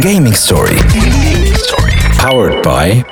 Gaming Story. Powered by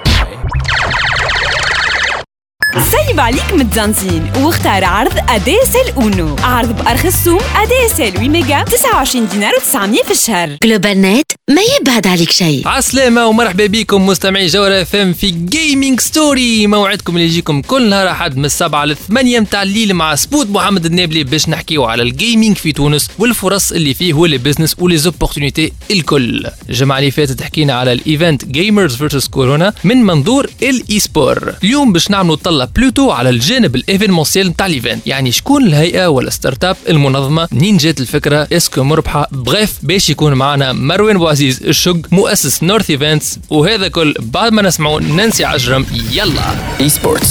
سيب عليك متزنزين. واختار عرض ADSL أونو. عرض بأرخص سوم ADSL 8 ميجا 29 دينار و900 في الشهر. جلوبال نت ما يبعد عليك شيء. عسلامة ومرحبا بكم مستمعي جوهرة FM في Gaming Story موعدكم اللي يجيكم كل نهار أحد من السبعة للثمانية متاع الليل مع سبوت محمد النابلي باش نحكيو على ال gaming في تونس والفرص اللي فيه و les business و les opportunités الكل. الجمعة اللي فاتت حكينا على ال event Gamers versus كورونا من منظور ال e-sport اليوم باش نعملوا طلة plutôt على الجانب ال événementiel نتاع ال event يعني شكون الهيئة ولا startup المنظمة؟ منين جات الفكرة؟ est-ce que مربحة. bref باش يكون معنا مروان بوعزيز الشق مؤسس North Events وهذا كل بعد ما نسمعوا نانسي عجرم. يلا. Esports.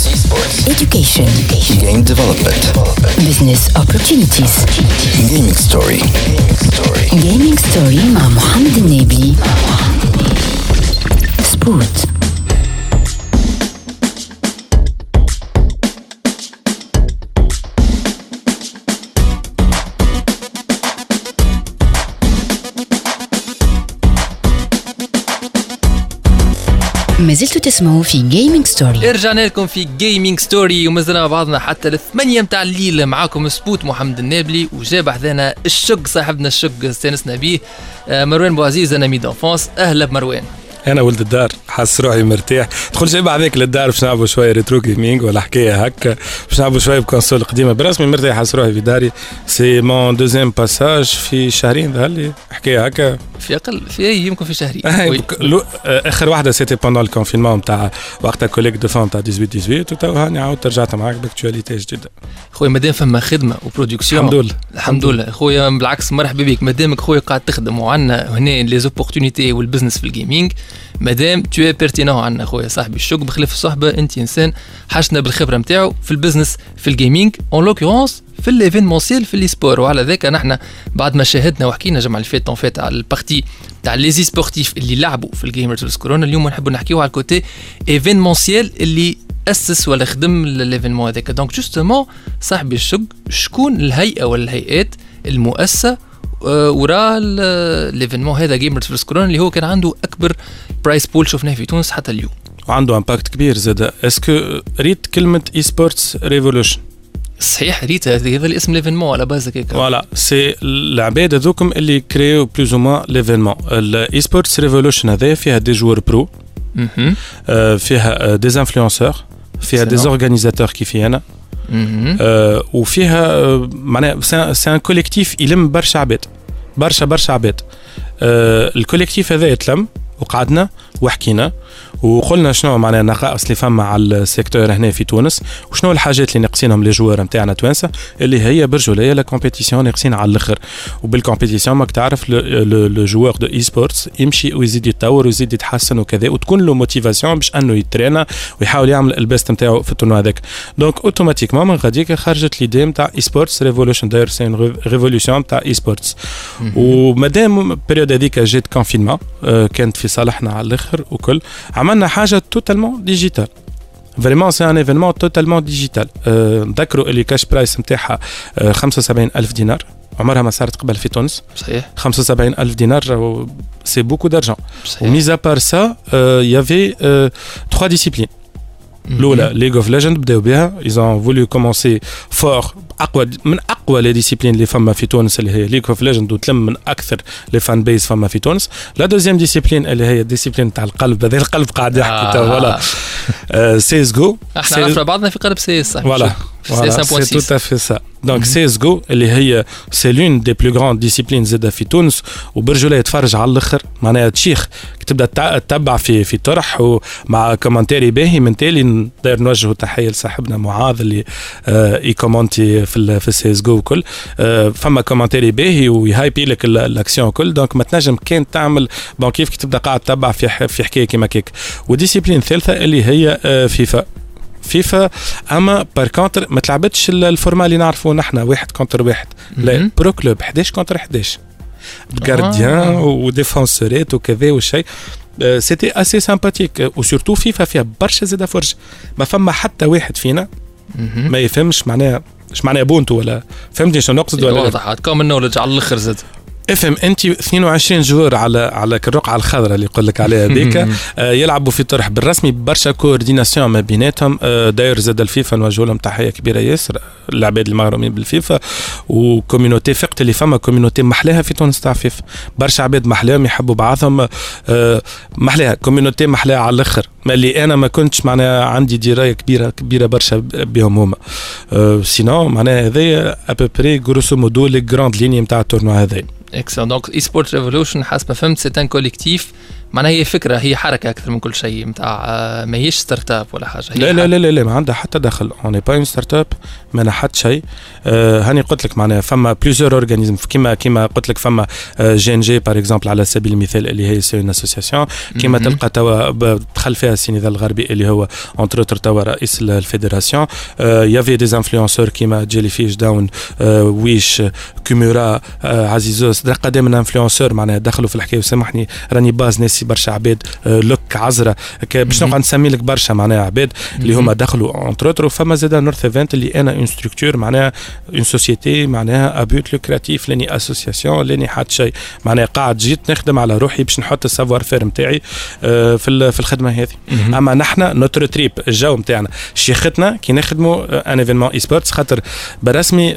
education. Game development. business opportunities. Gaming Story. gaming story مع محمد النابلي سبوت تسمعوا في Gaming Story رجعنا لكم في Gaming Story ومازلنا مع بعضنا حتى الثمانية متاع الليل. معاكم سبوت محمد النابلي وجاب حذانا الشق صاحبنا الشق استانسنا بيه. آه، مروان بوعزيز أنا ميد أهلا بمروان. أنا ولد الدار حاسس روحي مرتاح. تدخل شي بعدك للدار باش نلعبوا شوية retro gaming ولا حكاية هكا. باش نلعبوا شوية ب console قديمة. برسمي مرتاح حاسس روحي في داري. c'est mon deuxième passage في شهرين. ظهر لي حكاية هكا. في أقل في يمكن في شهرين. آه، آخر واحدة سيتي بوندون الكونفينمون نتاع وقتها كوليك دو فام تاع 18 18 وتو هاني عاودت رجعت معاك بأكتواليتي جديدة. خويا مادام فما خدمة وبرودكسيون الحمد لله. الحمد لله. خويا بالعكس مرحبا بك مادامك خويا قاعد تخدم وعندنا هنا لي زوبورتونيتي والبزنس في الجيمنج مادام تو بيرتينون عندنا خويا صاحبي. الشق بخلاف الصحبة أنت إنسان حشنا بالخبرة نتاعو في البزنس في الجيمنج اون لوكورونس في الايفينمونسيال في الاي سبور وعلى ذاك نحن بعد ما شاهدنا وحكينا الجمعة اللي فاتت فات على ال partie تاع les e-sportifs اللي لعبوا في ال Gamers كورونا اليوم نحبوا نحكيو على ال côté événementiel اللي أسس ولا خدم l'événement هذاك. donc justement صاحبي الشق شكون الهيئة ولا الهيئات المؤسسة آه، وراء l'événement هذا Gamers versus كورونا اللي هو كان عنده أكبر prize pool شفناه في تونس حتى اليوم وعنده impact كبير زاد est-ce que ريت كلمة Esports Revolution صحيح ريت هذا الاسم l'événement على بازك هيك voilà c'est العباد هذوكم اللي كريو plus ou moins l'événement ال Esports Revolution هذايا فيها des joueurs pro. آه، فيها des influenceurs فيها des excellents organisateurs كيفي أنا. آه، وفيها آه، معناها c'est un collectif يلم برشا عباد برشا برشا عباد. آه، ال collectif هذا يتلم وقعدنا وحكينا وقلنا شنو معناها النقائص اللي فما على ال secteur هنا في تونس. وشنو الحاجات اللي ناقصينهم les joueurs نتاعنا توانسة؟ اللي هي برجوليه la compétition ناقصين على الأخر. وبال compétition ماك تعرف le joueur de esports يمشي ويزيد يتطور ويزيد يتحسن وكذا وتكون له motivation باش أنه يترينا ويحاول يعمل ال best نتاعو في ال tournoi هذاك. donc automatiquement من غاديك خرجت l'idée نتاع Esports Revolution داير c'est révolution نتاع esports ومادام ال période هذيك جات confinement كانت في صالحنا على الأخر وكل. عملنا حاجة totalement digital vraiment c'est un événement totalement digital نذكروا اللي cash prize نتاعها 75 ألف دينار. عمرها ما صارت قبل في تونس. صحيح. 75 ألف دينار c'est beaucoup d'argent صحيح. وميز ابار سا يافي تخوا ديسيبلين مهم. الاولى League of Legends بداو بها. ils ont voulu commencer fort أقوى من أقوى les disciplines اللي فما في تونس اللي هي League of Legends وتلم من أكثر les fan base فما في تونس. la deuxième discipline اللي هي ال discipline تاع القلب هذا القلب قاعد يحكي آه. tout voilà CS:GO إحنا عرفنا بعضنا في قلب CS صح؟ Voilà. c'est 5.6 à fait ça. Donc CSGO اللي هي c'est l'une des plus grandes disciplines زادة في تونس. وبرجولية يتفرج على الأخر. معناها تشيخ تبدأ تتبع في في طرح. ومع commentary باهي من تالي d'ailleurs نوجه تحية لصاحبنا معاذ اللي آه ي commenti في في السي اس جو وكل. آه فما commentary باهي وي hype ي لك ال- الاكسيون كل donc ما تنجم كان تعمل bon كيف كي تبدا قاعد تتبع في في حكاية كيما كيك. و discipline ثالثة اللي هي آه FIFA. FIFA أما par contre ما تلعبتش ال- ال format اللي نعرفه نحن واحد contre واحد. لا. Pro Clubs 11 contre 11 gardien آه. و défenseur ات وكذا والشيء c'était assez sympathique و surtout FIFA فيها برشا زاده فرج. ما فما حتى واحد فينا. ما يفهمش معناها إيش معناها بونتو ولا فهمتني شنو نقصد ولا لا؟ واضح. common knowledge على الأخر زاد. افهم أنت 22 joueurs على على الرقعه الخضراء اللي يقول لك عليها هذيك. آه، يلعبوا في طرح بالرسمي. برشا coordination ما بيناتهم. آه، d'ailleurs زاد الفيفا نوجه لهم تحية كبيرة ياسر. العباد المغرومين بالفيفا. و community فقت اللي فما community محلاها في تونس تاع فيفا. برشا عباد محلاهم يحبوا بعضهم. آه، محلاها. community محلاها على الأخر. ما اللي أنا ما كنتش معناها عندي دراية كبيره كبيرة برشا بهم هما. sinon معناها هذايا à peu près grosso modo les grandes lignes نتاع ال tournoi هذايا. excellent donc Esport Revolution حسب ما فهمت c'est un collectif معناها هي فكرة هي حركة أكثر من كل شيء نتاع آه، ماهيش startup ولا حاجة هي لا لا لا لا, لا ما عندها حتى دخل. on n'est pas une startup ما حتى شيء. آه هاني قلت لك معناها فما plusieurs organismes كيما كيما قلت لك فما GNG par exemple على سبيل المثال اللي هي c'est une association كيما تلقى توا دخل فيها السينيذا الغربي اللي هو اونتر اوتر توا رئيس الفيدراسيون. يافي دي انفلونسور كيما جيلي فيش داون آه ويش كومورا آه عزيزوس قدام انفلونسور معناها دخلوا في الحكاية. وسامحني راني باز ناسي برشا عباد آه، لوك عزره باش نقعد نسمي لك برشا معناها عباد اللي هما دخلوا اونتر اوتر وفما زاد نورث ايفنت اللي أنا اون ستركتور معناها اون سوسيتي معناها ابوت لوكراتيف لاني اسوسياسيون لاني حد شيء. معناها قاعد جيت نخدم على روحي باش نحط السافوار فير نتاعي آه، في في الخدمة هذه. أما نحن notre trip الجو نتاعنا شيختنا كي نخدموا un événement esports خاطر برسمي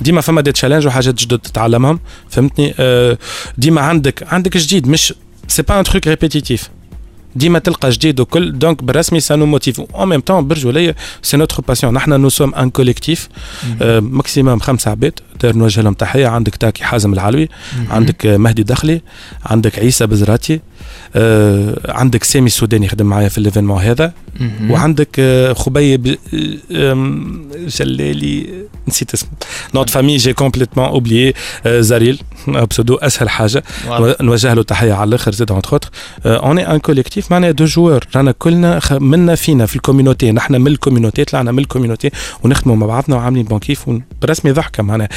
ديما فما des challenges وحاجات جدد تتعلمهم. فهمتني؟ آه، ديما عندك عندك جديد مش c'est pas un truc répétitif ديما تلقى جديد وكل donc بالرسمي ça nous motive en même temps برجوليه c'est notre passion نحن nous sommes un collectif maximum خمسه عباد d'ailleurs نوجه لهم تحيه عندك تاكي حازم العلوي عندك مهدي دخلي عندك عيسى بزراتي عندك سامي السوداني يخدم معايا في الإيفينمون هذا. وعندك آه خبيب جلالي نسيت اسمه. نوت فامي جي كومبليتمون اوبليي زاريل. بسودو أسهل حاجة. نوجه له تحية على الأخر زاد اونتر اوتر اون ان كوليكتيف معناها دو جوار رانا كلنا منا فينا في الكوميونيتي. نحن من الكوميونيتي طلعنا من الكوميونيتي. ونخدموا مع بعضنا وعاملين بون كيف برسمي ضحكة معناها.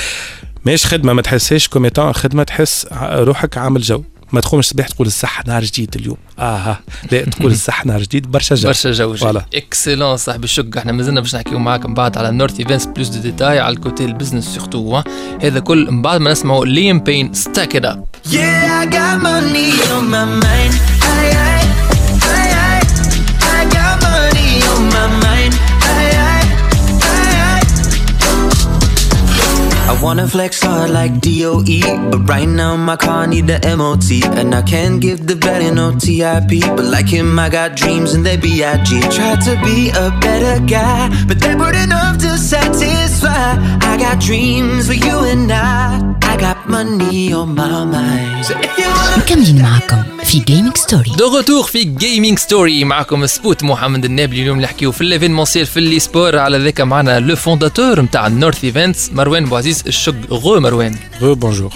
ماش خدمة ما تحسهاش كوميتون خدمة تحس روحك عامل جو. ما تقومش الصباح تقول الصح نهار جديد اليوم. آه لا تقول الصح نهار جديد برشا جو برشا جو فوالا. اكسلون صاحبي الشق إحنا مازلنا باش نحكيو معاك من بعد على نورث ايفنتس بلوس دو ديتاي على الكوتي البزنس سيرتو هذا كل من بعد ما نسمعوا ليم بين ستاك ات اب Yeah, I got money on my mind. Wanna flex hard like DOE, but right now my car need the MOT, and I can't give the belly no TIP. But like him, I got dreams and they BIG. Tried to be a better guy, but they weren't enough to satisfy. I got dreams for you and I. I got money on my mind. So if you wanna مكملين معكم في جيمنج ستوري دو غوتور في جيمنج ستوري معكم سبوت محمد النابلي اليوم نحكيو في الايفينمونسيال في الاي سبور على ذاك معنا لو فونداتور نتاع نورث ايفنتس مروان بوعزيز الشق غو مروان re bonjour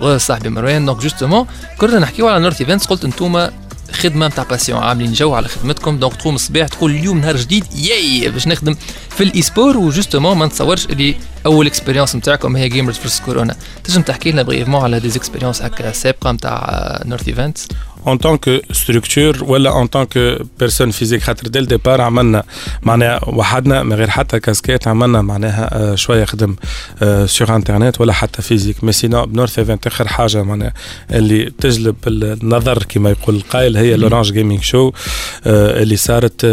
re صاحبي مروان donc justement كنا نحكيو على North Events قلت انتوما خدمة نتاع passion عاملين جو على خدمتكم. donc تقوم الصباح تقول اليوم نهار جديد. ياي باش نخدم في ال esport و justement ما نتصورش اللي أول expérience نتاعكم هي Gamers versus Corona تنجم تحكي لنا brièvement على des expériences هكا سابقة نتاع North Events en tant que structure ولا en tant que personne physique. خاطر dès le départ عملنا معناها وحدنا من غير حتى كاسكيت عملنا معناها شوية خدم sur internet ولا حتى physique mais sinon ب North Events آخر حاجة معناها اللي تجلب النظر كما يقول القائل هي l'Orange Gaming Show اللي صارت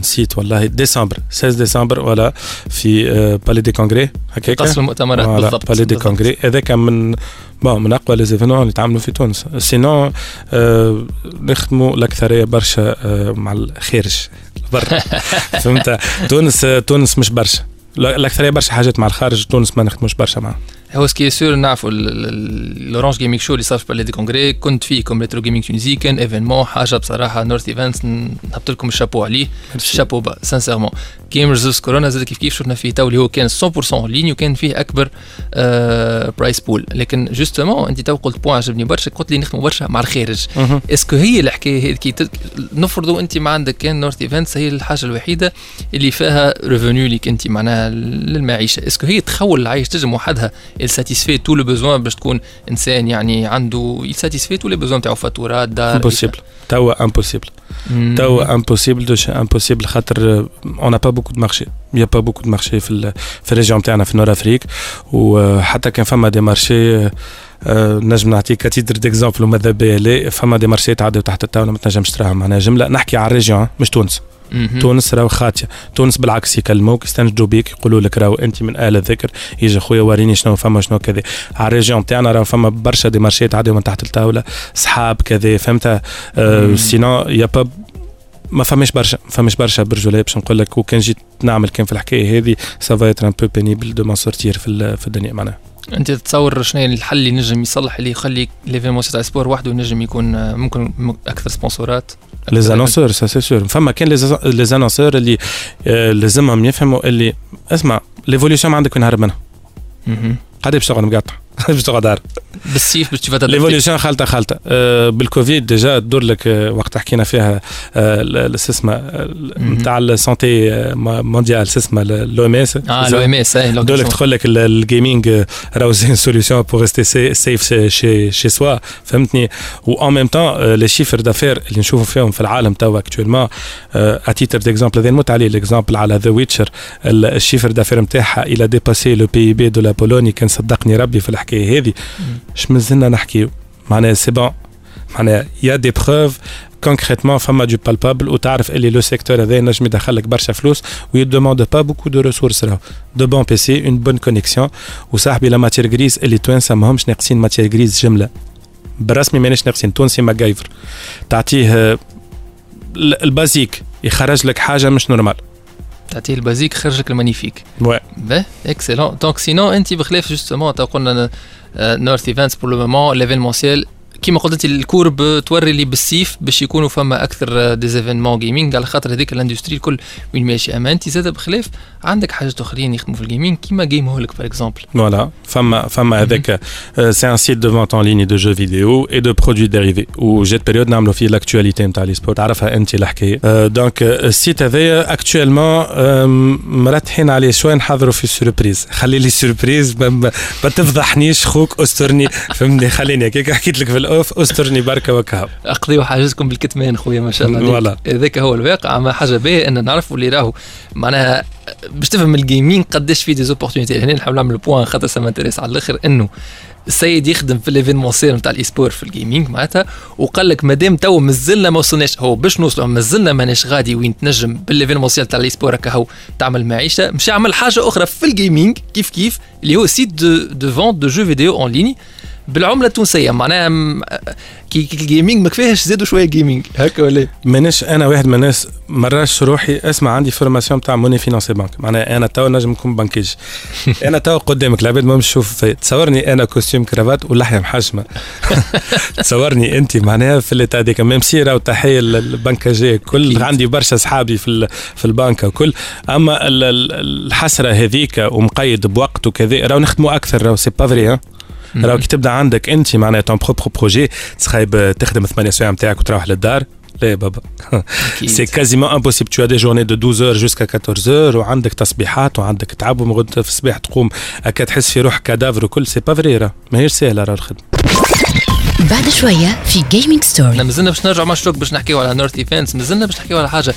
نسيت والله ديسمبر 16 ديسمبر ولا في palais des congrès هكاك؟ قصر المؤتمرات بالضبط palais des congrès هذاك من bon من أقوى les événements اللي تعملوا في تونس. sinon آه نخدموا الأكثرية برشا آه مع الخارج. برا. فهمت؟ تونس تونس مش برشا. الأكثرية برشا حاجات مع الخارج تونس ما نخدموش برشا معاه هو ce qui est sûr نعرفوا l'Orange Gaming Show اللي صار في Palais des Congrès كنت فيه comme Retro Gaming Tunisie كان événement حاجة بصراحة North Events نحط لكم الشابو عليه. ال chapeau bas sincèrement gamers كورونا زاد كيف كيف شفنا فيه تو اللي هو كان 100% en ligne وكان فيه أكبر آه prize pool لكن justement أنت تو قلت point عجبني برشا قلت لي نخدموا برشا مع الخارج. est-ce que هي الحكاية هذيك نفرضوا أنت ما عندك كان North Events هي الحاجة الوحيدة اللي فيها revenu ليك أنت معناها للمعيشة. est-ce que هي تخول العيش تجم وحدها satisfait tous les besoins باش تكون إنسان يعني عنده ي satisfait tous les besoins تاعو. فاتورات دار امبوسيبل توا امبوسيبل توا امبوسيبل امبوسيبل خاطر on a pas beaucoup de marchés y a pas beaucoup de marchés في في ال région تاعنا في Nord Afrique وحتى كان فما des marchés نجم نعطيك à titre d'exemple وماذا بيا لا فما des marchés تعدوا تحت الطاوله ما تنجمش تراهم معناها جمله نحكي على ال région مش تونس. تونس راهو خاطيه تونس بالعكس يكلموك يستنجدوا بيك يقولوا لك راهو أنت من أهل الذكر. يجي خويا وريني شنو فما شنو كذا على ال région تاعنا راهو فما برشا des marchés تعديو من تحت الطاوله صحاب كذا فهمت؟ مم. sinon y a pas ما فماش برشا ما فماش برشا برجوليه باش نقول لك وكان جيت نعمل كان في الحكاية هذه ça va un peu pénible de m'en sortir في الدنيا معناها أنت تتصور شنو الحل اللي نجم يصلح اللي يخلي l'événement تاع e-sport وحده نجم يكون آه، ممكن أكثر سبونسورات؟ les annonceurs ça c'est sûr فما كان les annonceurs اللي آه، لازمهم يفهموا اللي اسمع l'évolution ما عندك وين هرب منها. قاعد باش تقعد مقاطع. باش تقعد عارف. بالسيف باش تفادى l'évolution خالتة آه، بالكوفيد déjà تدور لك آه، وقت حكينا فيها ال- ال- شو اسمه مهم. نتاع ال santé mondiale شو اسمه ال OMS. آه l'OMS donc تقول لك ال- ال gaming راهو c'est solution pour rester safe chez chez soi فهمتني؟ و en même temps les chiffres d'affaires اللي نشوفوا فيهم في العالم توا actuellement à titre d'exemple هذا نموت عليه l'exemple على The Witcher ال chiffre d'affaires نتاعها il a dépassé le PIB de la Pologne كان صدقني ربي في الحكاية. هذه. اش مازلنا نحكيو معناها c'est bon معناها y a des preuves concrètement فما du palpable وتعرف اللي le secteur هذا ينجم يدخل لك برشا فلوس و il demande pas beaucoup de ressources راهو. de bons PC une bonne connexion وصاحبي la matière grise اللي توانسه ماهمش ناقصين matière grise جملة. بالرسمي ماناش ناقصين تونسي MacGyver. تعطيه آه، ال- ال basique يخرج لك حاجة مش نورمال تعطيه ال basique خرجك ال magnifique Ouais. به excellent donc sinon انت بخلاف justement تو قلنا North Events pour le moment l'événementiel كيما قلت انت ال courbe توري لي بالسيف باش يكونوا فما أكثر des événements gaming على خاطر هذيك ال industry الكل وين ماشي اما انت زاد بخلاف عندك حاجات اخرين يخدموا في ال gaming كيما Game Hulk par exemple avec. euh, c'est un site de vente en ligne de jeux vidéo et de produits dérivés. Où j'ai de période نعملوا فيه l'actualité نتاع l'e-sport تعرفها انت الحكاية. donc ال site هذايا actuellement مرتحين عليه شوية نحضروا في surprise. خلي لي ما ما تفضحنيش خوك استرني فهمني خليني هكاك حكيت لك في ال off أسترني بركه وكهو. اقضيوا حاجتكم بالكتمان خويا ما شاء الله عليك. هذاك هو الواقع. أما حاجة باهيه إن نعرفوا اللي راهو. معناها باش تفهم ال gaming قداش فيه des opportunités هنا نحاول نعمل point خاطر ça m'intéresse على الآخر إنه السيد يخدم في l'événementiel نتاع ال e-sport في ال gaming معناتها وقال لك مادام تو مازلنا ما وصلناش هو باش نوصلوا مازلنا ماناش غادي وين تنجم بال événementiel تاع ال e-sport هكا هو تعمل معيشة. مش يعمل حاجة أخرى في ال gaming كيف كيف اللي هو site de de vente de jeux vidéo en ligne بالعملة التونسية. معناها كي ال gaming ما كفاهش زادوا شوية gaming هكا ولا؟ مانيش أنا واحد من الناس مرش روحي أسمع عندي formation تاع monnaie finance banque معناها أنا تو نجم نكون بنكيج أنا تو قدامك العباد ما تشوف تصورني أنا costume cravate واللحيه محشمه تصورني أنت معناها في اللي هذيك. même si راهو تحيه للبنكاجيه كل. عندي برشا اصحابي في في البنكه وكل. أما ال- ال- الحسرة هذيك ومقيد بوقت وكذا راهو نخدموا أكثر راهو c'est pas vrai راهو كي تبدا عندك انت معناها ton propre projet تخيب تخدم 8 سوايع نتاعك وتروح للدار. لا بابا. c'est quasiment impossible t'as des journées de 12 jusqu'à 14 وعندك تصبيحات وعندك تعب ومغد في الصباح تقوم هكا تحس في روحك cadavre وكل. c'est pas vrai راه. ماهيش سهلة راه الخدمة. بعد شوية في gaming إحنا ستوري مازلنا باش نرجعوا مع الشوك باش نحكيو على North Events مازلنا باش نحكيو على حاجة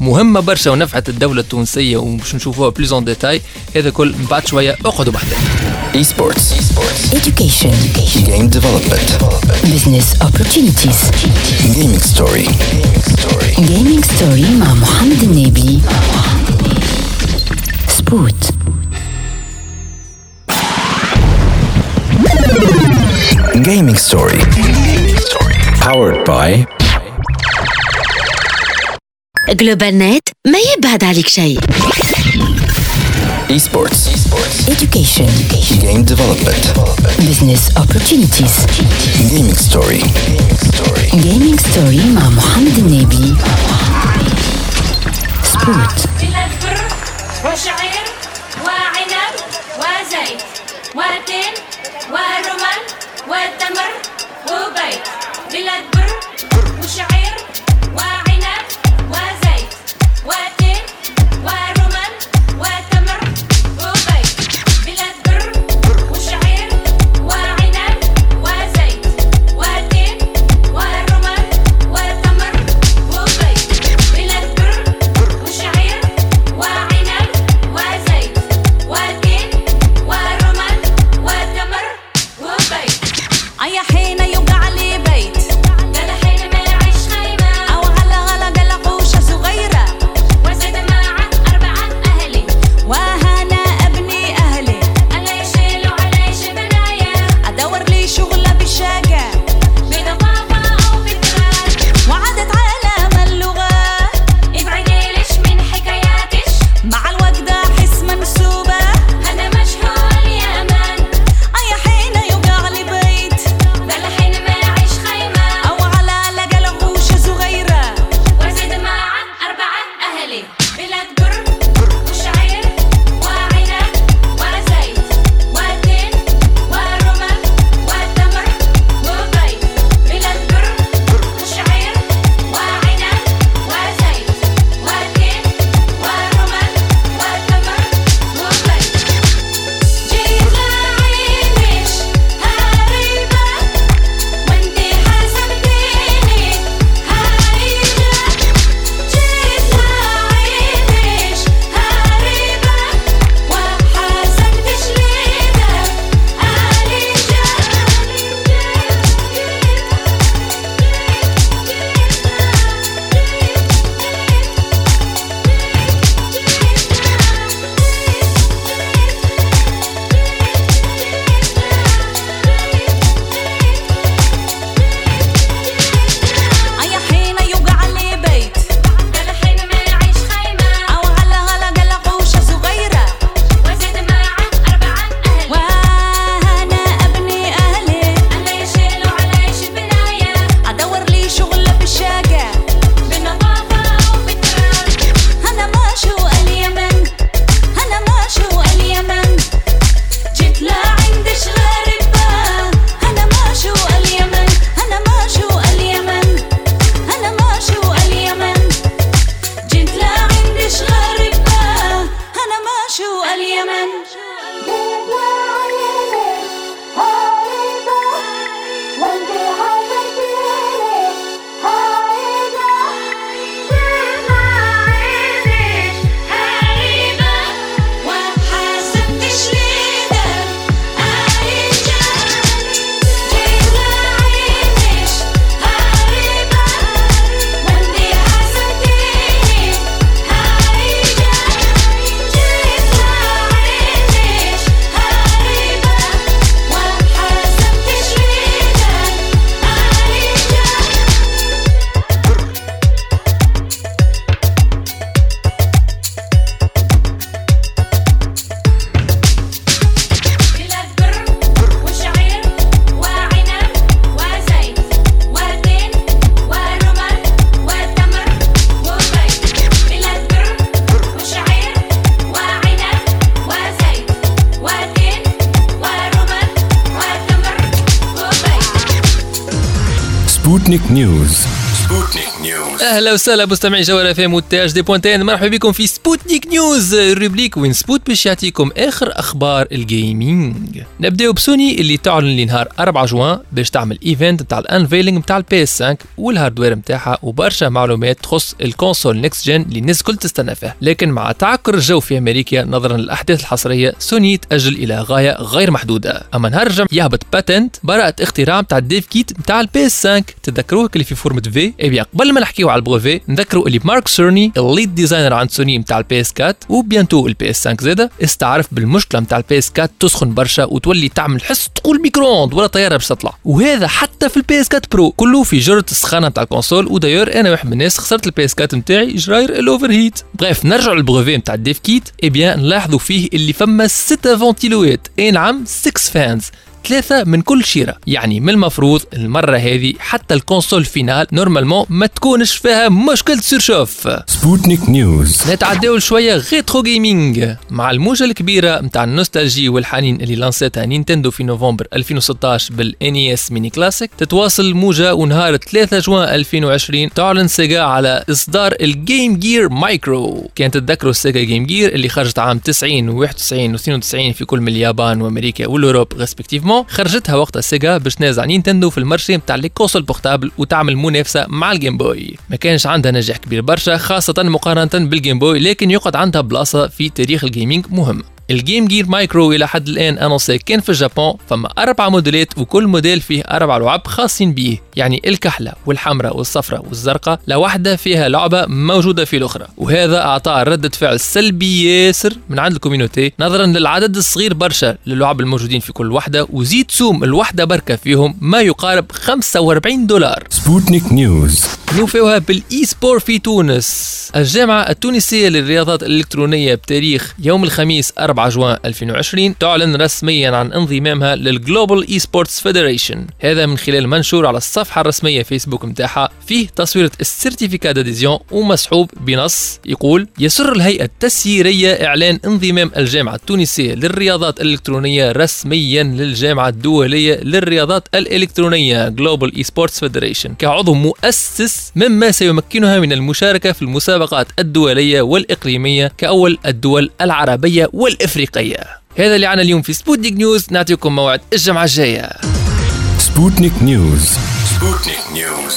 مهمة برشا ونفعت الدولة التونسية وباش نشوفوها plus en détail هذا كل من بعد شوية اقعدوا بحذا Esports. education. Game development. business opportunities. Gaming story. gaming story مع محمد النبي. سبوت Gaming story. Powered by جلوبال نت ما يبعد عليك شيء Esports. education Game development. business opportunities Gaming story. gaming story مع محمد النبي Sputnik News. أهلا وسهلا مستمعي جوهرة أف إم point TN مرحبا بكم في Sputnik News ال rubrique وين سبوت باش يعطيكم آخر أخبار ال gaming نبداو بسوني اللي تعلن لنهار 4 جوان باش تعمل event نتاع ال unveiling نتاع ال PS 5 وال hardware نتاعها وبرشا معلومات تخص ال console next gen اللي الناس الكل تستنى فيه. لكن مع تعكر الجو في أمريكا نظرا للأحداث الحصرية سوني تأجل إلى غاية غير محدودة. أما نهار الجمعة يهبط patent براءة اختراع نتاع ال dev kit نتاع ال PS 5 تذكروه اللي في forme V اي قبل ما نحكيو على ال brevet نذكروا اللي مارك سيرني ال lead designer عند سوني نتاع ال PS 4 و bientôt ال PS 5 زاده استعرف بالمشكلة نتاع ال PS 4 تسخن برشا وتولي تعمل حس تقول micro-onde ولا طياره باش تطلع وهذا حتى في ال PS 4 Pro كله في جرة السخانه نتاع ال console و d'ailleurs أنا واحد من الناس خسرت ال PS 4 نتاعي جراير ال overheat bref نرجع لل brevet نتاع ال dev kit eh bien نلاحظوا فيه اللي فما 6 ventilateurs اي نعم 6 fans ثلاثة من كل شيرة. يعني من المفروض المرة هذه حتى ال console finale normalement ما تكونش فيها مشكلة surchauffe Sputnik News. نتعداو شوية retro gaming مع الموجة الكبيرة نتاع ال nostalgie والحنين اللي لانساتها نينتندو في نوفمبر 2016 بال NES Mini Classic تتواصل موجه ونهار 3 جوان 2020 تعلن سيجا على إصدار ال Game Gear Micro كانت تتذكروا السيجا Game Gear اللي خرجت عام 90 و91 و92 في كل من اليابان وأمريكا وال Europe respectivement خرجتها وقتها سيجا باش تنازع نينتندو في ال marché نتاع les consoles portables وتعمل منافسة مع ال Game Boy ما كانش عندها نجاح كبير برشا خاصة مقارنة بال Game Boy لكن يقعد عندها بلاصة في تاريخ ال gaming مهم. ال Game Gear Micro إلى حد الآن annoncé كان في اليابان فما أربع موديلات وكل موديل فيه أربع لعب خاصين بيه. يعني الكحلة والحمراء والصفراء والزرقاء لا واحدة فيها لعبة موجودة في الأخرى. وهذا اعطى ردة فعل سلبي ياسر من عند ال community نظرا للعدد الصغير برشا للعب الموجودين في كل وحدة وزيد سوم الوحدة بركة فيهم ما يقارب 45 دولار. Sputnik News. نوفيوها بال e-sport في تونس. الجامعة التونسية للرياضات الإلكترونية بتاريخ يوم الخميس 4 جوان 2020 تعلن رسميا عن انضمامها لل Global Esports Federation. هذا من خلال منشور على الصفحة الرسمية فيسبوك متاعها فيه تصويرة ال certificat d'adhésion ومسحوب بنص. يقول يسر الهيئة التسييرية إعلان انضمام الجامعة التونسية للرياضات الإلكترونية رسميا للجامعة الدولية للرياضات الإلكترونية Global Esports Federation. كعضو مؤسس مما سيمكنها من المشاركة في المسابقات الدولية والإقليمية كأول الدول العربية والإفريقية. هذا اللي عنا اليوم في Sputnik News نعطيكم موعد الجمعة الجاية. Sputnik News. Sputnik News.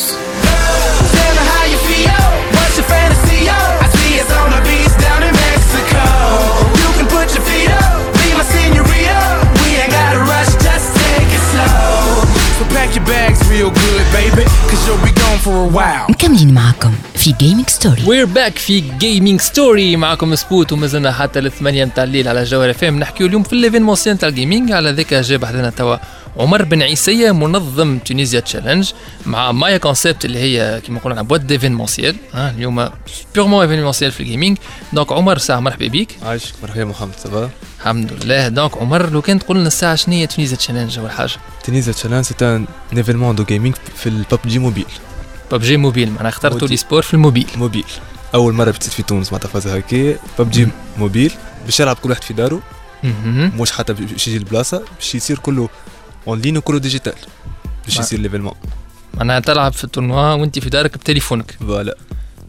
مكملين معاكم في Gaming Story we're back في Gaming Story معاكم سبوت ومازلنا حتى الثمانية نتاع الليل على جوهرة FM نحكيو اليوم في ال événementiel نتاع ال gaming على ذاك جا بحذانا توا عمر بن عيسية منظم Tunisia Challenge مع Maya Concept اللي هي كيما نقولوا boîte d'événementiel اليوم purement événementiel في ال gaming donc عمر ساعة مرحبا بيك. عايشك مرحبا محمد ça va الحمد لله. donc عمر لو كان تقول لنا الساعة شنو هي Tunisia Challenge أول حاجة؟ Tunisia Challenge c'est un événement de gaming في ال PUBG Mobile PUBG Mobile معناها اخترتوا. l'e-sport في ال mobile. mobile. أول مرة بتصير في تونس معناتها فازها هكا PUBG Mobile باش يلعب كل واحد في داره. مش حتى باش يجي البلاصة باش يصير كله en ligne وكله digital باش يصير l'événement معناها تلعب في ال tournoi وأنت في دارك بتليفونك. voilà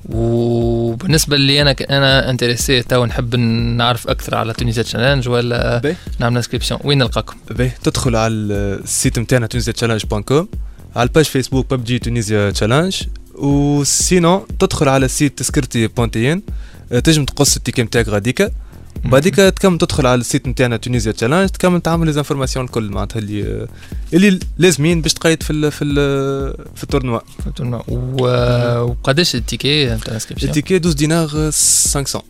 وبالنسبة لي أنا أنا intéressé تو نحب نعرف أكثر على Tunisia Challenge ولا باهي. نعمل inscription وين نلقاكم؟ باهي تدخل على ال site نتاعنا Tunisia Challenge point com على ال page فيسبوك PUBG Tunisia Challenge و sinon تدخل على ال site تسكرتي point tn تنجم تقص ال ticket نتاعك غاديكا. بعديك تكمل تدخل على ال site نتاعنا Tunisia Challenge تكمل تعمل les informations الكل معناتها اللي اللي لازمين باش تقيد في ال في ال في ال tournoi. في ال tournoi. وقداش ال ticket؟ نتاع ال inscription ال ticket 12 دينار 500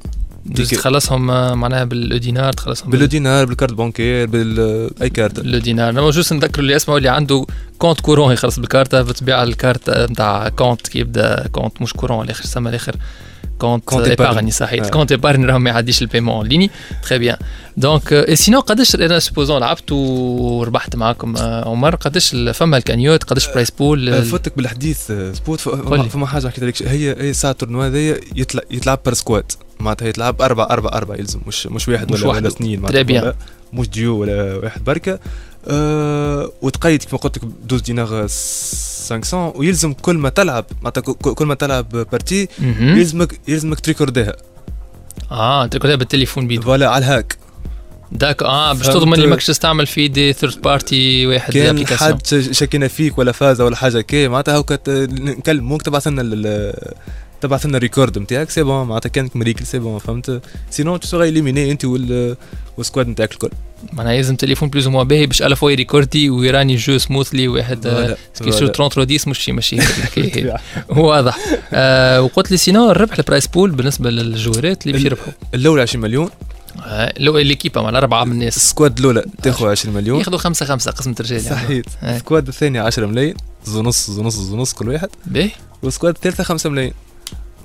douze. تخلصهم آه، معناها بال e-dinar تخلصهم بال e-dinar بال carte bancaire par carte. الدينار أنا juste نذكر اللي يسمعوا اللي عنده compte courant يخلص بالكارتة بتبيع الكارت نتاع compte كي يبدأ compte مش courant الآخر سما الآخر compte compte épargne. صحيح آه. compte épargne راهو ما يعديش ال paiement en ligne très bien donc اي sinon قداش أنا supposons لعبت وربحت معاكم آه، عمر قداش فما ال cagnotte قداش prize pool آه، فوتك بالحديث آه، سبوت قولي. فما حاجة حكيت لك هي هي ساعه ال tournoi هذايا يتلعب par squad معناتها يتلعب أربعة أربعة أربعة يلزم مش مش واحد مش ولا, واحد. ولا trio معناتها مش ديو ولا واحد بركة أه وتقيد كما قلت لك 12 دينار 500 ويلزم كل ما تلعب معناتها كل ما تلعب partie. يلزمك يلزمك تريكورديها آه تركضها بالتليفون بيدو فوالا على الهاك داك آه باش. تضمن اللي ماكش تستعمل في دي ثيرد بارتي واحد كان. حد شكينا فيك ولا فازه ولا حاجة كي معناتها هاكا ت- نكلموك تبعث لنا تبعث لنا الريكورد نتاعك سي بون معناتها كانك مريكل سي بون فهمت؟ سينون تو سوغا اليميني انت وال والسكواد نتاعك الكل. معناها لازم تليفون بلوز موا باهي باش الا فوا ريكوردي ويراني جو سموثلي واحد كي voilà. 30 10 مش الحكاية هذه. واضح. آه وقلت لي شنو الربح ال prize pool بالنسبة لل joueurات اللي باش يربحوا. الأولى 20 مليون. آه l'équipe مع أربعة من الناس. ال squad الأولى تاخذ 20 مليون. ياخذوا خمسة خمسة قسمه رجال يعني. صحيح. آه. ال squad الثاني 10 ملايين زونص زونص زونص كل واحد. باهي. وال squad الثالثة 5 ملايين.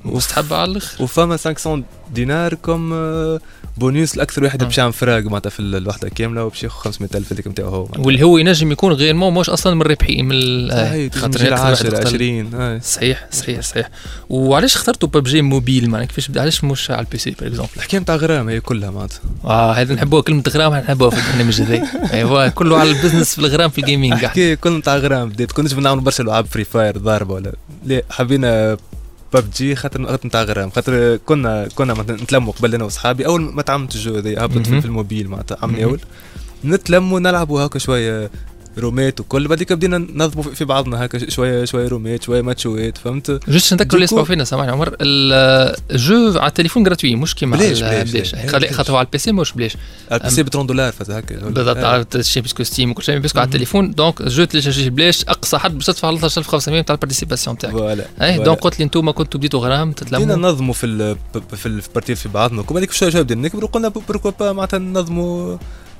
مستحب على الآخر وفما 500 دينار comme آه، بونيوس لاكثر واحد آه. باش يعمل frag معناتها في الوحدة كاملة وباش ياخذ 500000 هذيك نتاعو هو معناتها. واللي هو ينجم يكون غير مو مش أصلا من الربحين من آه، صحيح خاطر خاطر أكثر واحد 10 اختار- 20 آه. صحيح صحيح صحيح. وعلاش اخترتوا PUBG Mobile معناها كيفاش علاش مش على ال PC par exemple الحكاية نتاع غرام هي كلها معناتها. آه هذا نحبوها كلمة غرام نحبوها في البرنامج هذا. أيوا كله على ال business في الغرام في ال gaming الحكاية كل نتاع غرام بديت كناش بنعمل برشا العاب Free Fire ضاربة ولا لا حبينا ببجي خاطر خاطر نتاع غرام خاطر كنا كنا مثلا نتلموا قبل أنا واصحابي أول ما تعملت الجو هذا هبطت. في الموبيل معناتها عمي. أول نتلموا نلعبوا هكا شوية رومات وكل بعديك بدينا ننظموا في- بعضنا هكا شوية شوية رومات شوية ماتشوات فهمت؟ juste نذكر اللي يسمعوا فينا سامحني عمر. ال- ال jeu على التليفون gratuit مش كيما بلاش- بلاش،. خاطر على ال PC مش بلاش. على ال PC ب 30 دولار فاز هكا بالضبط آه. عرفت الشيء parce que Steam وكل شيء parce que على التليفون. donc ال jeu téléchargé بلاش. أقصى حد باش تدفع 13500 تاع ال participation تاعك. voilà et. donc قلت لي أنتم كنتوا بديتوا غرام بدينا تتلموا ننظموا في ال في في partie في بعضنا. وكل بعديك شوية شوية بدينا نكبروا قلنا pourquoi pas معناتها ننظموا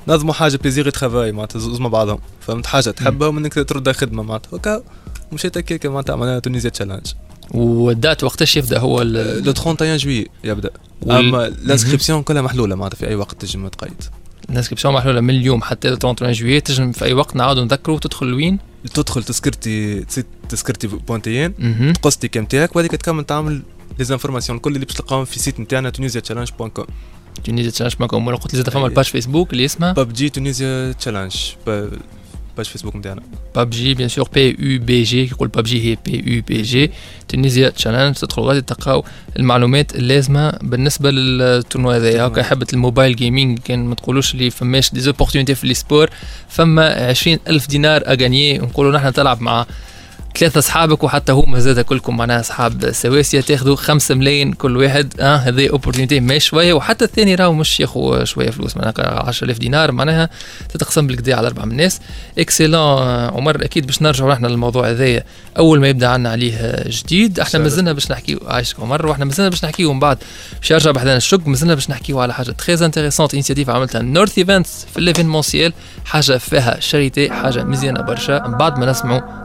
نظموا حاجة plaisir travail معناتها زوز مع بعضهم. فهمت حاجة؟ تحبها ومنك تردها خدمة معناتها. هكا مشيت هكاك معناتها عملنا Tunisia Challenge وال date وقتاش يبدأ؟ هو le 31 juillet يبدأ. أما ال inscription كلها محلولة معناتها في أي وقت تنجم تقيد. ال inscription محلولة من اليوم حتى 31 جويي تنجم في أي وقت نعاودوا نذكروا تدخل لوين تدخل تذكرتي تذكرتي point tn. تقص compte تاعك وبعديك تكمل تعمل les informations الكل اللي باش تلقاهم في site نتاعنا Tunisia Challenge point com Tunisia Challenge معكم ولا قلت لي زاد فما. ال page Facebook اللي اسمها. PUBG Tunisia Challenge page Facebook نتاعنا ببجي بيان سور بي يو بي جي يقول ببجي هي PUBG Tunisia Challenge تدخلوا غادي تلقاو المعلومات اللازمة بالنسبة لل tournoi هذايا. هكا حبة ال mobile gaming كان ما تقولوش اللي فماش des opportunités في l'e-sport فما 20 ألف دينار à gagner نقولوا نحن تلعب مع ثلاثة أصحابك وحتى هما زاد كلكم معناها أصحاب سواسية تاخذوا خمسة ملايين كل واحد. آه هذه opportunité ما شوية. وحتى الثاني راهو مش ياخذ شوية فلوس. معناها 10000 دينار معناها تتقسم بالكدا على أربعة من الناس. excellent عمر أكيد باش نرجعوا إحنا للموضوع هذايا أول ما يبدأ عنا عليه جديد إحنا. مازلنا باش نحكيو. عايشك عمر وإحنا مازلنا باش نحكيو من بعد. باش يرجع بحذانا الشق مازلنا باش نحكيو على حاجة très intéressante initiative عملتها North Events في l'événementiel حاجة فيها charity حاجة مزيانة برشا. من بعد ما نسمعوا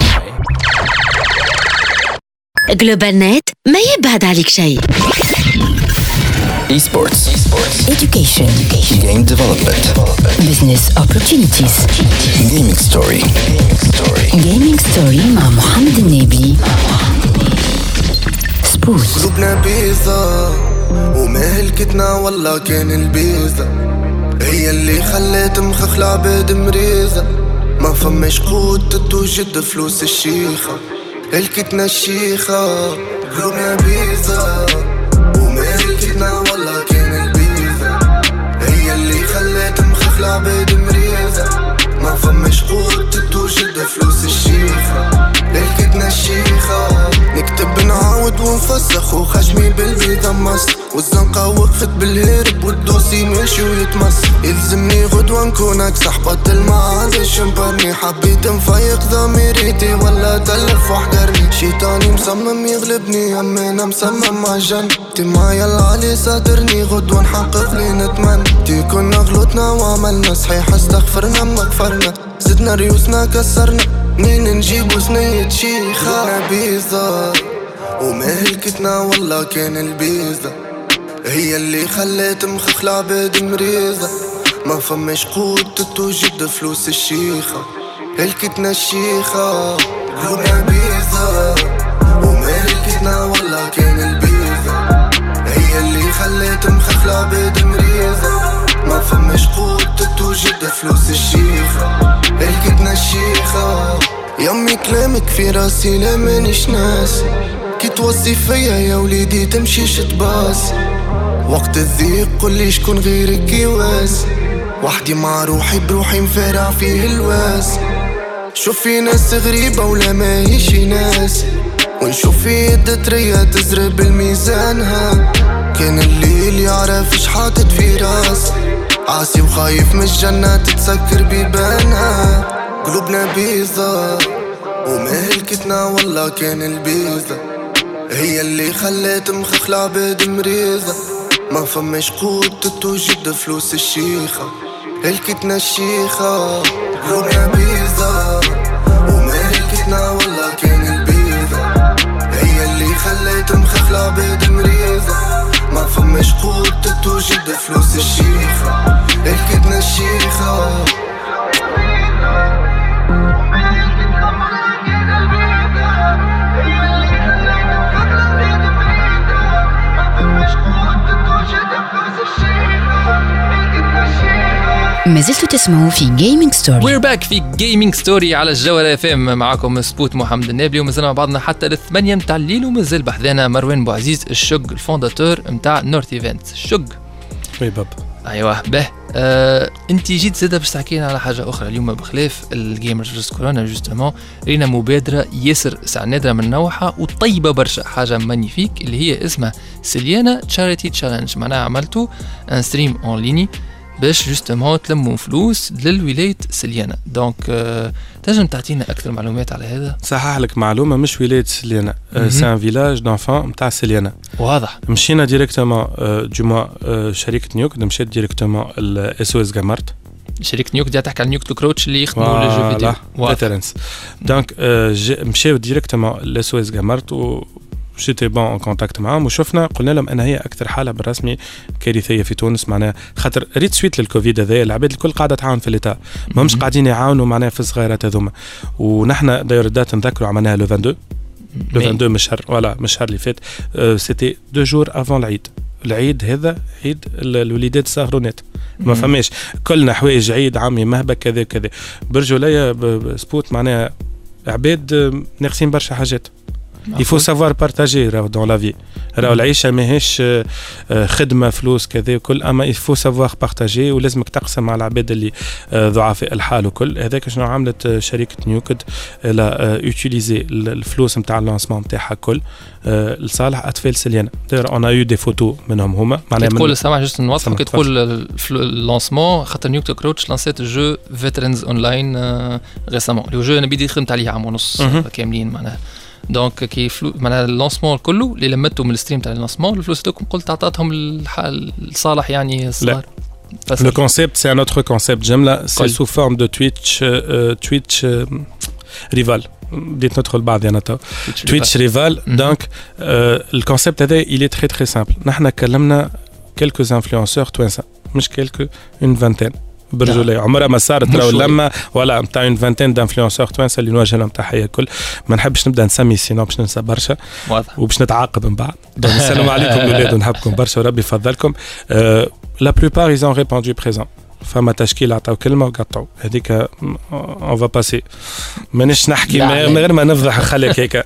GlobalNet ما يبعد عليك شيء Esports. Education. Game Development. Business opportunities. Gaming Story. Gaming story مع محمد النابلي. سبوت. قلوبنا بيزا وما هلكتنا والله كان البيزا هي اللي خلت مخخ العباد مريزة ما فماش قوت توجد فلوس الشيخة الكتنا الشيخة قلوبنا بيزا. والزنقة وقفت بالهرب والدوسي ماشي ويتمص يلزمني غدوة نكون بطل ما عادش مبرني حبيت نفيق ضميريتي ولا تلف وحضرني شيطاني مصمم يغلبني اما أنا مصمم مع جن تي معايا العالي صادرني غدوة نحقق لي نتمنى. تي كنا غلطنا وعملنا صحيح استغفرنا ما كفرنا زدنا ريوسنا كسرنا منين نجيبو سنية شيخة بيزا وما هلكتنا والله كان البيزا. هي اللي خلت مخخ العباد مريضة. ما فماش قوت توجد فلوس الشيخة. هلكتنا الشيخة قلوبنا بيضة وملكتنا والله كان البيضة. هي اللي خلت مخخ العباد مريضة. ما فماش قوت توجد فلوس الشيخة. هلكتنا الشيخة. يمي كلامك في راسي لا مانيش ناس كي توصي فيا يا وليدي تمشيش تباس وقت الضيق قولي شكون غيرك يواس وحدي مع روحي بروحي مفارع فيه الواس. شوف في ناس غريبة ولا ماهيش ناس. ونشوف في يد تريا تزرب الميزانها كان الليل يعرف اش في راس. عاسي وخايف من الجنة تتسكر بيبانها. قلوبنا بيضة. ومهلكتنا والله كان البيضة. هي اللي خلت مخخ العباد مريضة. ما فماش قوت توجد فلوس الشيخة. هلكتنا الشيخة قلوبنا بيضة. ومهلكتنا والله كان البيضة. هي اللي خلت مخخ العباد مريضة. ما فماش قوت توجد فلوس الشيخة. هلكتنا الشيخة ما زلتوا تسمعوا في جيمنج ستوري وير باك في جيمنج ستوري على الجوهرة FM معكم سبوت محمد النابلي ومازلنا مع بعضنا حتى للثمانية متاع الليل ومازال بحذانا مروان بوعزيز الشق ال fondateur متاع North Event الشق وي باب. أيوه به. آه، أنت جيت زادة باش تحكي لنا على حاجة أخرى اليوم بخلاف ال gamers versus كورونا justement رينا مبادرة ياسر ساعة نادرة من نوعها وطيبة برشا حاجة magnifique اللي هي اسمها Siliana Charity Challenge معناها عملتوا un stream en ligne باش justement تلموا فلوس للولاية سليانا donc آه، تنجم تعطينا أكثر معلومات على هذا؟ صحح لك معلومة مش ولاية سليانا مهم. c'est un village d'enfants نتاع سليانا واضح. مشينا directement آه، شركه Nuked مشيت directement ال SOS جامارت شركه Nuked دي تحكي على Nuked Cockroach اللي يخدموا les jeux vidéo. واضح. Veterans donc مشاو directement الاس أو اس جامارت جيتي بون اون كونتاكت معاهم. وشفنا قلنا لهم أن هي أكثر حالة بالرسمي كارثية في تونس. معناها خاطر ريت سويت للكوفيد هذا العباد الكل قاعدة تعاون في الاتا ماهمش قاعدين يعاونوا معناها في الصغيرات هذوما. ونحن داير الدات نذكروا عملناها لو 22 لو مي. 22 من الشهر ولا من الشهر اللي فات. سيتي دو جور افون العيد العيد هذا عيد ال- الوليدات الصغرونات ما. فماش. كلنا حوايج عيد عمي مهبة كذا كذا. برجولية ب- ب- سبوت معناها عباد ناقصين برشا حاجات. Il faut savoir partager dans la vie. راهو العيشه ماهيش خدمه فلوس كذا وكل اما il faut savoir partager ولازمك تقسم مع العباد اللي ضعفاء الحال وكل هذاك شنو عملت شركه Nuked l'a utilisé الفلوس نتاع ال lancement نتاعها كل لصالح اطفال سليانه d'ailleurs on eu des photos منهم هما من- تقول سامع juste نوصل كي تقول ال lancement خاطر Nuked Cockroach لانسيت ال jeu Veterans Online récemment هو jeu أنا بدي خدمت عليه عام ونص. كاملين معناها donc كي فلو معناها ال lancement كله اللي لمته من ال stream تاع ال lancement الفلوس هذوك قلت عطاتهم الح- لصالح يعني الصغار بس Le concept, c'est un autre concept. J'aime là, c'est Cool. sous forme de Twitch, euh, euh, Twitch euh, rival. بديت ندخل بعض أنا تو Twitch Rival Mhm. donc ال concept هذا il est très très simple نحن كلمنا quelques influenceurs توانسه مش quelques vingtaines برجولية عمرها ما صارت راهو. لما ولا نتاع une vingtaine d'influenceurs توانسه اللي نوجه لهم تحية الكل. ما نحبش نبدأ نسمي sinon باش ننسى برشا. واضح. وباش نتعاقب من بعد. السلام عليكم الاولاد ونحبكم برشا وربي يفضلكم. la plupart ils ont répondu présent. فما تشكيل عطاو كلمة وقطعوا. هذيك on va passer مانيش نحكي. من غير ما نفضح خليك هيك.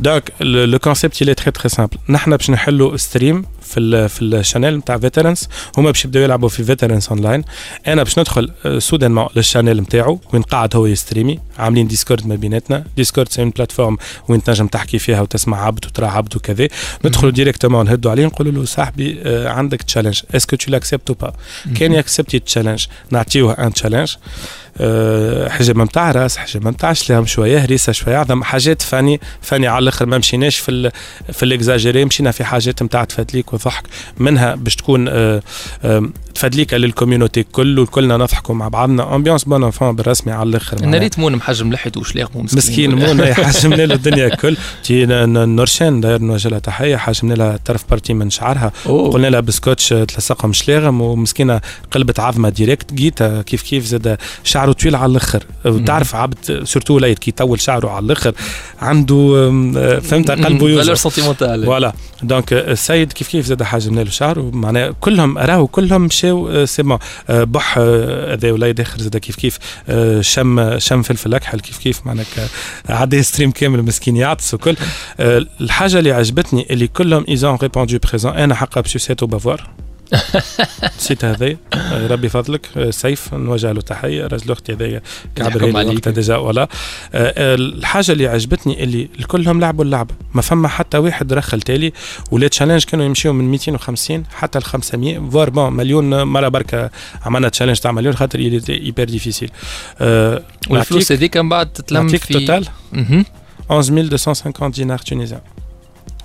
donc le concept اللي très très simple نحن باش نحلوا stream في ال في ال chaîne نتاع Veterans هما باش يبداو يلعبوا في Veterans Online أنا باش ندخل soudainement لل chaîne نتاعو وين قاعد هو يستريمي عاملين Discord ما بيناتنا Discord c'est une plateforme وين تنجم تحكي فيها وتسمع عبد وترى عبد وكذا ندخلوا directement نهدوا عليه نقولوا له صاحبي عندك challenge est-ce que tu l'acceptes ou pas كان ياكسبتي challenge نعطيوه un challenge حجم نتاع راس حجم نتاع شلام شوية هريسة شوية عظم حاجات funny funny على الأخر ما مشيناش في ال في الإكزاجيري مشينا في حاجات نتاع تفادليك وضحك منها باش تكون آه، تفادليك لل community الكل وكلنا نضحكوا مع بعضنا ambiance bon enfant بالرسمي على الأخر أنا ريت مون محجم لحيته وشلاقه مسكين. مون يحجم له الدنيا الكل. تي نورشان داير نوجه لها تحية حجمنا لها طرف partie من شعرها. قلنا لها بسكوتش تلصقها مش لاغم ومسكينة قلبت عظمة direct. جيتا كيف كيف زاد شعره طويل على الآخر. وتعرف عبد surtout وليد كي يطول شعره على الآخر. عنده فهمت؟ قلبه valeur يوجع sentimentale voilà donc السيد كيف كيف زاد حاجة له شعر معناها كلهم راهو كلهم مشاو آه، سي آه، بح آه، هذا وليد آخر زاد كيف كيف شم شم فلفل أكحل كيف كيف معناها عدى stream كامل مسكين يعطس وكل. الحاجة اللي عجبتني اللي كلهم ils ont répondu présent أنا حقا بسوسيت وبافوار نسيت هذا آه، ربي فضلك. آه، سيف نوجه له تحية. راجل أختي هذايا عليك. وقتها déjà ولا. آه، الحاجة اللي عجبتني اللي كلهم لعبوا اللعبه ما فما حتى واحد رخل تالي. ولا challenge كانوا يمشيو من 250 حتى ل 500 voire bon مليون مرة بركة. عملنا challenge تاع مليون خاطر hyper difficile والفلوس هذيك من بعد تتلم في total مهم. 11250 دينار tunisiens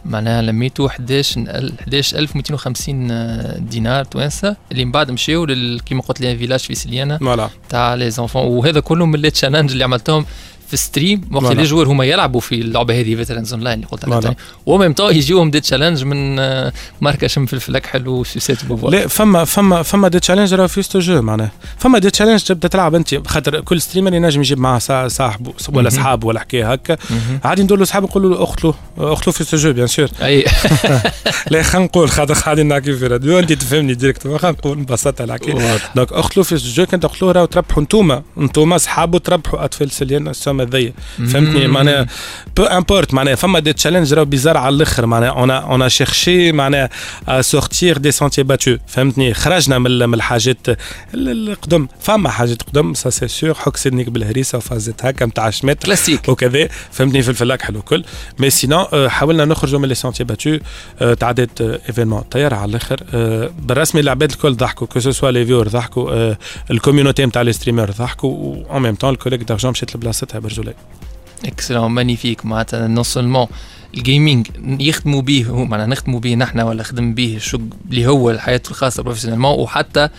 معناها لميتو 11 11250 دينار توانسة اللي من بعد مشاو كيما قلت لي village في سليانة. تاع les enfants وهذا كله من les challenges اللي عملتهم في stream وقت. les joueurs هما يلعبوا في اللعبة هذه Veterans Online اللي قلت. لك و même temps يجيهم des challenges من آه، ماركة شم فلفل اكحل وسوسات بوفوار لا فما فما فما des challenges راه في ستو جو معناها فما des challenges تبدأ تلعب أنت خاطر كل streamer ينجم يجيب معاه صا- صاحبه ولا. صحاب ولا حكاية هكا. عادي ندور له صحاب نقول له اختلو اختلو في ستو جو bien sûr أي لا خلينا نقول خاطر قاعدين نحكي في الراديو أنت تفهمني direct خلينا نقول ببساطة الحكاية. donc اختلو في ستو جو كان تختلو راهو تربحوا انتوما انتوما صحابه تربحوا أطفال سليان السما ذي فهمتني. معناها peu importe معناها فما des challenges راهو bizarre على الآخر. معناها on on cherchait معناها sortir des sentiers battus فهمتني؟ خرجنا من من الحاجات ال- القدم. فما حاجات قدم ça c'est sûr حك سنك بالهريسه وفازت هكا نتاع شمات كلاسيك وكذا. فهمتني؟ في الفلاك حلو الكل mais sinon حاولنا نخرجوا من les sentiers battus تعدات événement طياره على الآخر. آه، بالرسمي العباد الكل ضحكوا que ce soit les viewers ضحكوا آه، ال community نتاع les streamers ضحكوا و en même temps ال collecte d'argent مشيت لبلاصتها برجولي. excellent magnifique معناتها non seulement ال gaming يخدموا به هو معناها نخدموا به نحن ولا خدم به الشغل اللي هو الحياة الخاصة professionnellement وحتى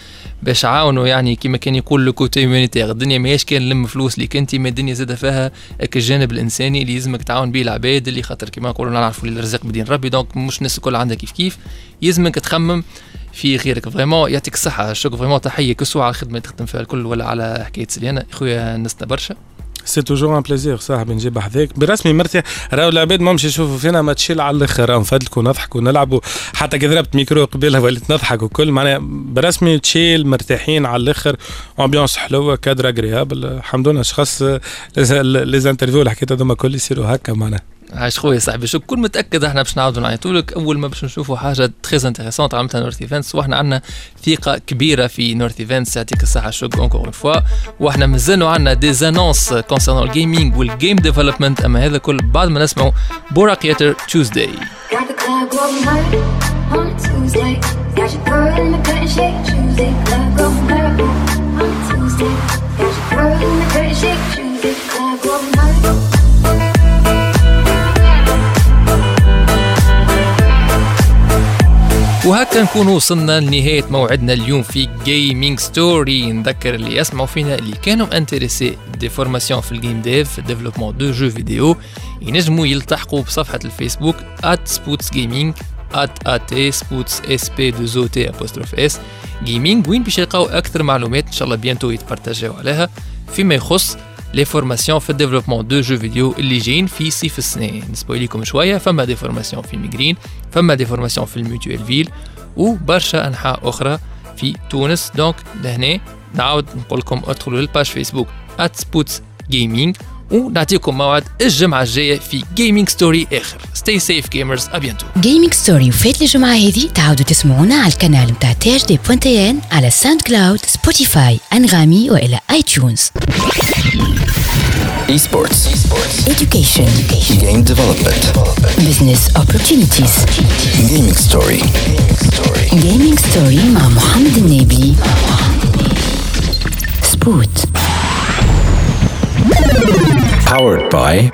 باش عاونوا يعني كما كان يقول le côté humanitaire الدنيا ماهيش كان لم فلوس ليك أنت ما الدنيا زاد فيها الجانب الإنساني اللي لازمك تعاون به العباد اللي خاطر كما نقولوا نعرفوا الرزق بدين ربي. donc مش الناس الكل عندها كيف كيف. يلزمك تخمم في غيرك vraiment يعطيك الصحة. الشكر vraiment تحية. que ce soit على الخدمة اللي تخدم فيها الكل ولا على حكاية سليانة. خويا نسنا برشا c'est toujours un plaisir صاحبي نجيب حذاك برسمي مرتاح راهو العباد ما مش يشوفوا فينا ما chill على الآخر. نفدلكوا نضحكوا نلعبوا حتى كي ضربت ميكرو قبيلة وليت نضحك وكل معناها برسمي chill مرتاحين على الآخر. ambiance حلوة cadre agréable الحمد لله أشخاص les interviews اللي حكيت هذوما كل يصيروا هكا معناها. عايش خويا صاحبي كل متأكد إحنا باش نعاودوا نعيطوا لك؟ أول ما باش نشوفوا حاجة très intéressante عملتها North Events وإحنا عندنا ثقة كبيرة في North Events يعطيك الصحه شكرا encore une fois وإحنا مازالوا عندنا des annonces concernant ال gaming وال game development أما هذا كل بعد ما نسمعوا بورا كيتر a Tuesday. وهكا نكون وصلنا لنهاية موعدنا اليوم في Gaming Story نذكر اللي يسمعوا فينا اللي كانوا intéressés des formations في ال game dev développement de jeux vidéo ينجموا يلتحقوا بصفحة الفيسبوك at spoots gaming at at spoots sp 2 t apostrophe s. gaming وين باش يلقاو أكثر معلومات إن شاء الله bientôt يتبارتاجيو عليها. فيما يخص les formations في ال développement de jeux vidéo اللي جايين في صيف السنة نسبويليكم شوية فما des formations في ميغرين فما des formations في Mutuelleville وبرشا انحاء أخرى في تونس دونك لهنا نعاود نقول لكم ادخلوا لل page فيسبوك @سبوتس Gaming ونعطيكم موعد الجمعه الجايه في Gaming Story اخر stay safe gamers à bientôt Gaming Story وفات الجمعة هذه تعاودوا تسمعونا على القناة متاع THD point TN على SoundCloud Spotify Anghami والى iTunes Esports. education. Game development. business opportunities. Gaming story. gaming story مع محمد النبي سبوت Powered by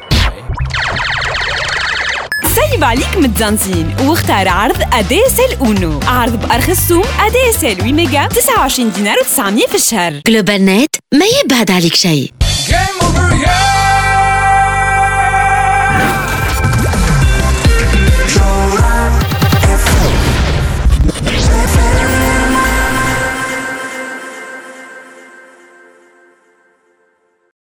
سيب عليك متزنزين واختار عرض اديسل أونو. عرض بارخص سوم اديسل 8 ميجا 29 دينار و900 في الشهر. جلوبال نت ما يبعد عليك شيء.